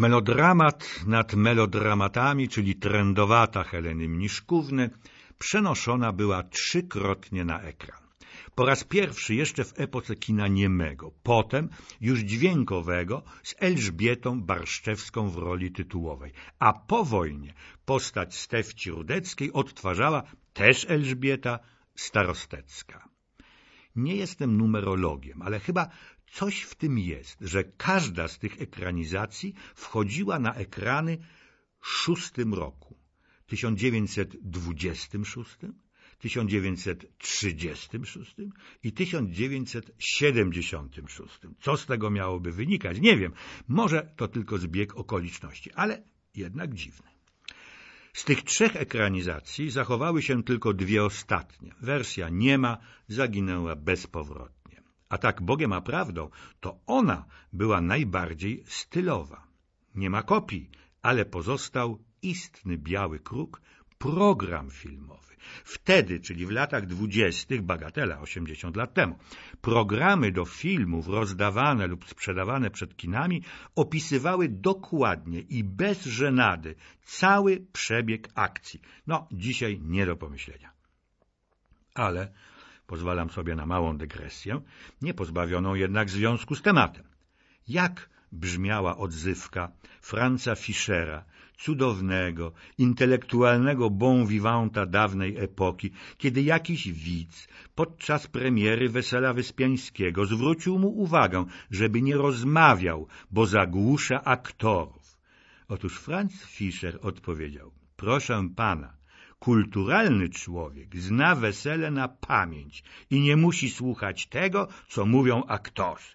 Melodramat nad melodramatami, czyli trendowata Heleny Mniszkówny, przenoszona była trzykrotnie na ekran. Po raz pierwszy jeszcze w epoce kina niemego, potem już dźwiękowego z Elżbietą Barszczewską w roli tytułowej, a po wojnie postać Stefci Rudeckiej odtwarzała też Elżbieta Starostecka. Nie jestem numerologiem, ale chyba coś w tym jest, że każda z tych ekranizacji wchodziła na ekrany w szóstym roku. 1926, 1936 i 1976. Co z tego miałoby wynikać? Nie wiem. Może to tylko zbieg okoliczności, ale jednak dziwne. Z tych trzech ekranizacji zachowały się tylko dwie ostatnie. Wersja nie ma, zaginęła bezpowrotnie. A tak Bogiem a prawdą, to ona była najbardziej stylowa. Nie ma kopii, ale pozostał istny biały kruk, program filmowy. Wtedy, czyli w latach dwudziestych, bagatela 80 lat temu, programy do filmów rozdawane lub sprzedawane przed kinami opisywały dokładnie i bez żenady cały przebieg akcji. No, dzisiaj nie do pomyślenia. Ale, pozwalam sobie na małą dygresję, nie pozbawioną jednak związku z tematem. Jak brzmiała odzywka Franza Fischera, cudownego, intelektualnego bon vivanta dawnej epoki, kiedy jakiś widz podczas premiery Wesela Wyspiańskiego zwrócił mu uwagę, żeby nie rozmawiał, bo zagłusza aktorów. Otóż Franz Fischer odpowiedział, proszę pana, kulturalny człowiek zna wesele na pamięć i nie musi słuchać tego, co mówią aktorzy.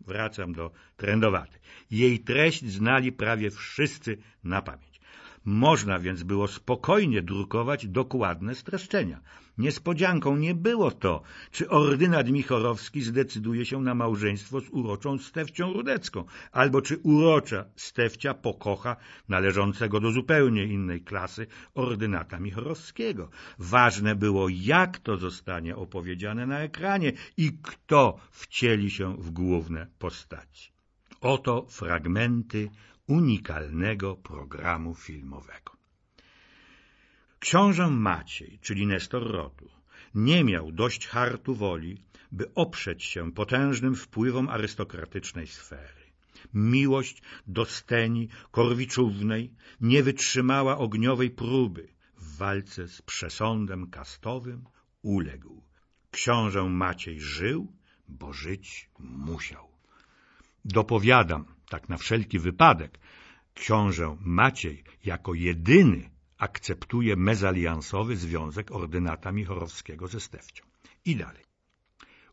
Wracam do trendowaty. Jej treść znali prawie wszyscy na pamięć. Można więc było spokojnie drukować dokładne streszczenia. Niespodzianką nie było to, czy ordynat Michorowski zdecyduje się na małżeństwo z uroczą Stefcią Rudecką, albo czy urocza Stefcia pokocha należącego do zupełnie innej klasy ordynata Michorowskiego. Ważne było, jak to zostanie opowiedziane na ekranie i kto wcieli się w główne postaci. Oto fragmenty unikalnego programu filmowego. Książę Maciej, czyli Nestor rodu, nie miał dość hartu woli, by oprzeć się potężnym wpływom arystokratycznej sfery. Miłość do Steni Korwiczównej nie wytrzymała ogniowej próby. W walce z przesądem kastowym uległ. Książę Maciej żył, bo żyć musiał. Dopowiadam, tak na wszelki wypadek, książę Maciej jako jedyny akceptuje mezaliansowy związek ordynata Michorowskiego ze Stefcią. I dalej.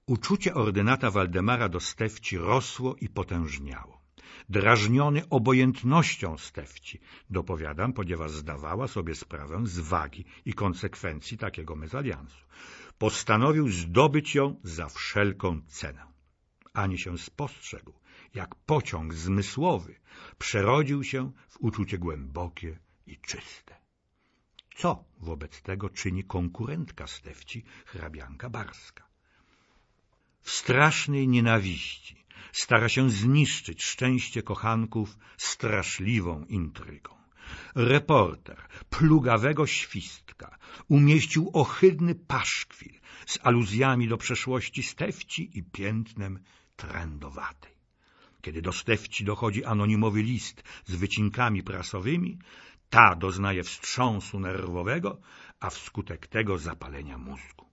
Uczucie ordynata Waldemara do Stefci rosło i potężniało. Drażniony obojętnością Stefci, dopowiadam, ponieważ zdawała sobie sprawę z wagi i konsekwencji takiego mezaliansu. Postanowił zdobyć ją za wszelką cenę. Ani się spostrzegł, jak pociąg zmysłowy, przerodził się w uczucie głębokie i czyste. Co wobec tego czyni konkurentka Stefci, hrabianka Barska? W strasznej nienawiści stara się zniszczyć szczęście kochanków straszliwą intrygą. Reporter plugawego świstka umieścił ohydny paszkwil z aluzjami do przeszłości Stefci i piętnem trendowatej. Kiedy do Stefci dochodzi anonimowy list z wycinkami prasowymi, ta doznaje wstrząsu nerwowego, a wskutek tego zapalenia mózgu.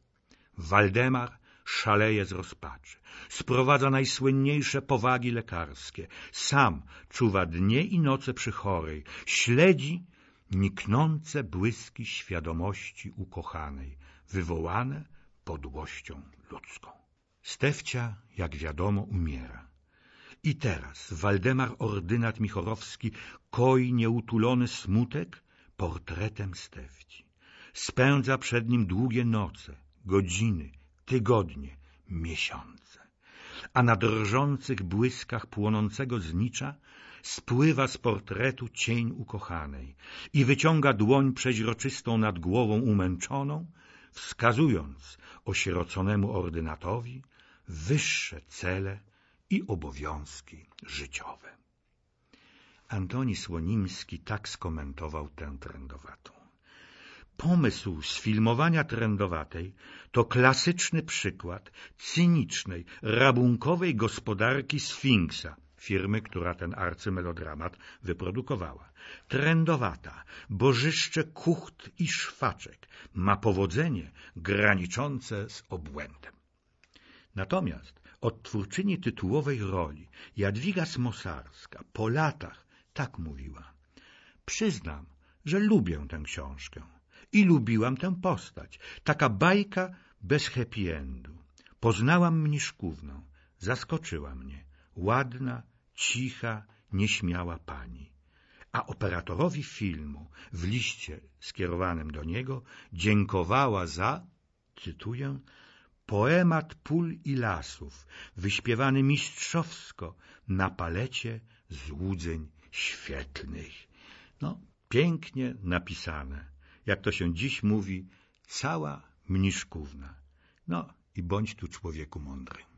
Waldemar szaleje z rozpaczy, sprowadza najsłynniejsze powagi lekarskie, sam czuwa dnie i noce przy chorej, śledzi niknące błyski świadomości ukochanej, wywołane podłością ludzką. Stefcia, jak wiadomo, umiera. I teraz Waldemar Ordynat Michorowski koi nieutulony smutek portretem Stefci. Spędza przed nim długie noce, godziny, tygodnie, miesiące. A na drżących błyskach płonącego znicza spływa z portretu cień ukochanej i wyciąga dłoń przeźroczystą nad głową umęczoną, wskazując osieroconemu ordynatowi wyższe cele i obowiązki życiowe. Antoni Słonimski tak skomentował tę trendowatą. Pomysł sfilmowania trendowatej to klasyczny przykład cynicznej, rabunkowej gospodarki Sfinksa, firmy, która ten arcymelodramat wyprodukowała. Trendowata, bożyszcze kucht i szwaczek ma powodzenie graniczące z obłędem. Natomiast odtwórczyni tytułowej roli Jadwiga Smosarska po latach tak mówiła. Przyznam, że lubię tę książkę i lubiłam tę postać. Taka bajka bez happy endu. Poznałam mniszkówną, zaskoczyła mnie. Ładna, cicha, nieśmiała pani. A operatorowi filmu w liście skierowanym do niego dziękowała za, cytuję, poemat pól i lasów, wyśpiewany mistrzowsko na palecie złudzeń świetlnych. No, pięknie napisane, jak to się dziś mówi, cała mniszkówna. No i bądź tu człowieku mądry.